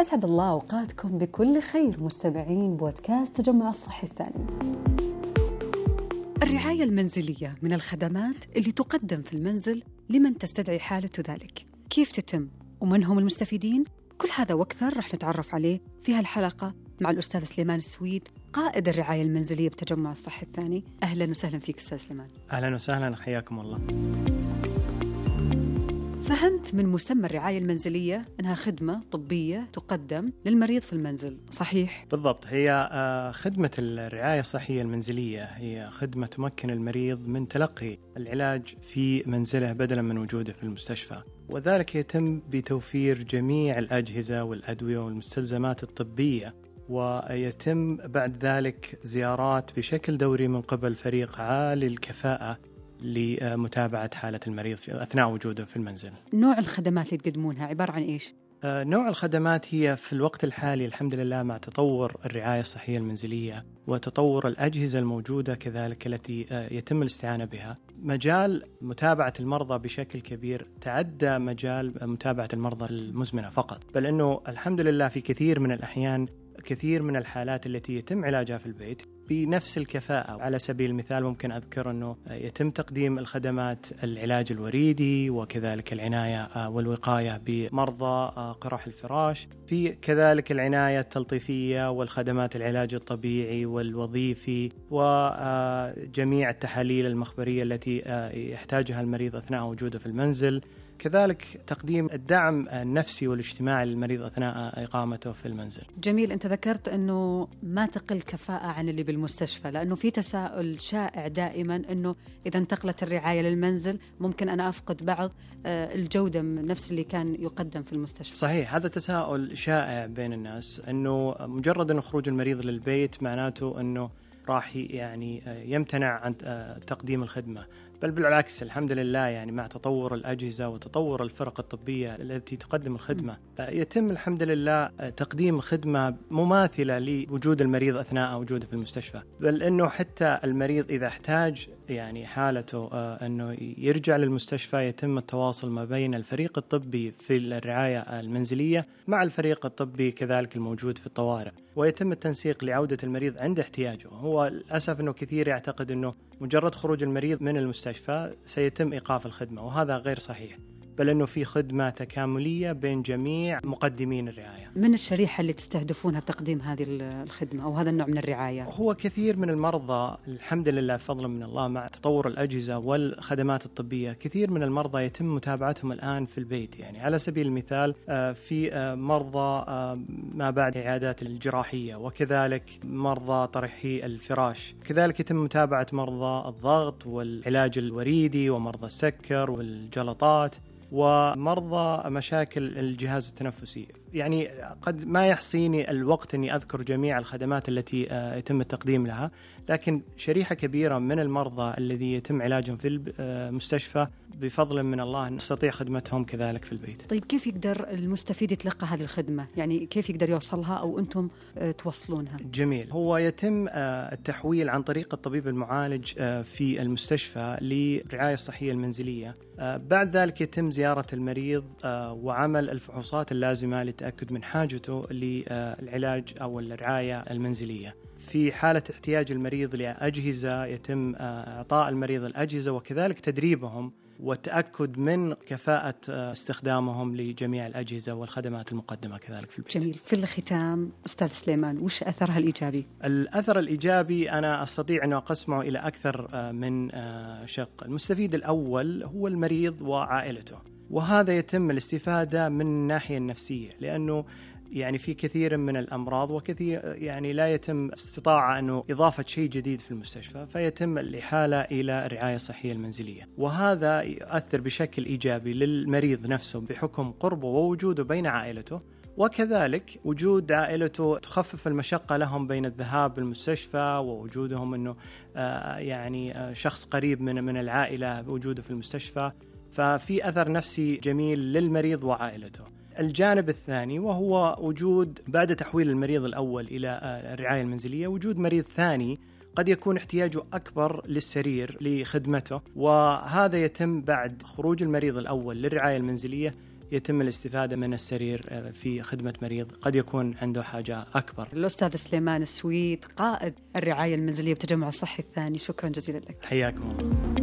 أسعد الله أوقاتكم بكل خير مستمعين بودكاست تجمع الصحي الثاني. الرعاية المنزلية من الخدمات اللي تقدم في المنزل لمن تستدعي حالة ذلك. كيف تتم؟ ومن هم المستفيدين؟ كل هذا وأكثر رح نتعرف عليه في هالحلقة مع الأستاذ سليمان السويد قائد الرعاية المنزلية بتجمع الصحي الثاني. أهلا وسهلا فيك أستاذ سليمان. أهلا وسهلا حياكم الله. فهمت من مسمى الرعاية المنزلية أنها خدمة طبية تقدم للمريض في المنزل صحيح؟ بالضبط هي آه، خدمة الرعاية الصحية المنزلية هي خدمة تمكن المريض من تلقي العلاج في منزله بدلا من وجوده في المستشفى وذلك يتم بتوفير جميع الأجهزة والأدوية والمستلزمات الطبية ويتم بعد ذلك زيارات بشكل دوري من قبل فريق عالي الكفاءة لمتابعة حالة المريض في أثناء وجوده في المنزل. نوع الخدمات اللي تقدمونها عبارة عن إيش؟ آه، نوع الخدمات هي في الوقت الحالي الحمد لله مع تطور الرعاية الصحية المنزلية وتطور الأجهزة الموجودة كذلك التي آه، يتم الاستعانة بها. مجال متابعة المرضى بشكل كبير تعدى مجال متابعة المرضى المزمنة فقط. بل أنه الحمد لله في كثير من الأحيان كثير من الحالات التي يتم علاجها في البيت بنفس الكفاءة. على سبيل المثال ممكن أذكر أنه يتم تقديم الخدمات العلاج الوريدي وكذلك العناية آه، والوقاية بمرضى آه، قرح الفراش. في كذلك العناية التلطيفية والخدمات العلاج الطبيعي والوظيفي وجميع التحاليل المخبرية التي آه، يحتاجها المريض أثناء وجوده في المنزل. كذلك تقديم الدعم النفسي والاجتماعي للمريض أثناء إقامته في المنزل. جميل أنت ذكرت أنه ما تقل كفاءة عن اللي بالمستشفى لأنه في تساؤل شائع دائما أنه إذا انتقلت الرعاية للمنزل ممكن أنا أفقد بعض آه، الجودة من نفس اللي كان يقدم في المستشفى صحيح هذا تساؤل شائع بين الناس إنه مجرد انه خروج المريض للبيت معناته إنه راح يعني يمتنع عن تقديم الخدمة بل بالعكس الحمد لله يعني مع تطور الأجهزة وتطور الفرق الطبية التي تقدم الخدمة يتم الحمد لله تقديم خدمة مماثلة لوجود المريض أثناء وجوده في المستشفى. بل أنه حتى المريض إذا احتاج يعني حالته آه، أنه يرجع للمستشفى يتم التواصل ما بين الفريق الطبي في الرعاية المنزلية مع الفريق الطبي كذلك الموجود في الطوارئ. ويتم التنسيق لعودة المريض عند احتياجه. هو للأسف أنه كثير يعتقد أنه مجرد خروج المريض من المستشفى سيتم إيقاف الخدمة وهذا غير صحيح. بل أنه في خدمة تكاملية بين جميع مقدمين الرعاية. من الشريحة اللي تستهدفونها بتقديم هذه الخدمة أو هذا النوع من الرعاية؟ هو كثير من المرضى الحمد لله فضلا من الله مع تطور الأجهزة والخدمات الطبية، كثير من المرضى يتم متابعتهم الآن في البيت، يعني على سبيل المثال آه، في آه، مرضى آه، ما بعد العيادات الجراحية وكذلك مرضى طرحي الفراش، كذلك يتم متابعة مرضى الضغط والعلاج الوريدي ومرضى السكر والجلطات ومرضى مشاكل الجهاز التنفسي. يعني قد ما يحصيني الوقت إني أذكر جميع الخدمات التي آه، يتم التقديم لها لكن شريحة كبيرة من المرضى الذي يتم علاجهم في المستشفى بفضل من الله نستطيع خدمتهم كذلك في البيت. طيب كيف يقدر المستفيد يتلقى هذه الخدمة؟ يعني كيف يقدر يوصلها أو أنتم آه، توصلونها؟ جميل، هو يتم آه، التحويل عن طريق الطبيب المعالج في المستشفى للرعايه الصحيه المنزلية. بعد ذلك يتم زيارة المريض وعمل الفحوصات اللازمة للتاكد من حاجته للعلاج أو الرعاية المنزلية. في حالة احتياج المريض لأجهزة يتم إعطاء المريض الأجهزة وكذلك تدريبهم والتأكد من كفاءة استخدامهم لجميع الأجهزة والخدمات المقدمة كذلك في البيت. جميل. في الختام أستاذ سليمان وش أثرها الإيجابي؟ الأثر الإيجابي أنا أستطيع أن أقسمه إلى أكثر من شق. المستفيد الأول هو المريض وعائلته وهذا يتم الاستفادة من الناحية النفسية لأنه يعني في كثير من الأمراض وكثير يعني لا يتم استطاعة أنه إضافة شيء جديد في المستشفى فيتم الإحالة إلى الرعاية الصحية المنزلية. وهذا يؤثر بشكل إيجابي للمريض نفسه بحكم قربه ووجوده بين عائلته. وكذلك وجود عائلته تخفف المشقة لهم بين الذهاب للمستشفى ووجودهم أنه آه يعني آه شخص قريب من من العائلة وجوده في المستشفى. ففي أثر نفسي جميل للمريض وعائلته. الجانب الثاني وهو وجود بعد تحويل المريض الأول إلى الرعاية المنزلية وجود مريض ثاني قد يكون احتياجه أكبر للسرير لخدمته. وهذا يتم بعد خروج المريض الأول للرعاية المنزلية يتم الاستفادة من السرير آه، في خدمة مريض قد يكون عنده حاجة أكبر. الأستاذ سليمان السويد قائد الرعاية المنزلية بتجمع الصحي الثاني. شكرا جزيلا لك. حياكم الله.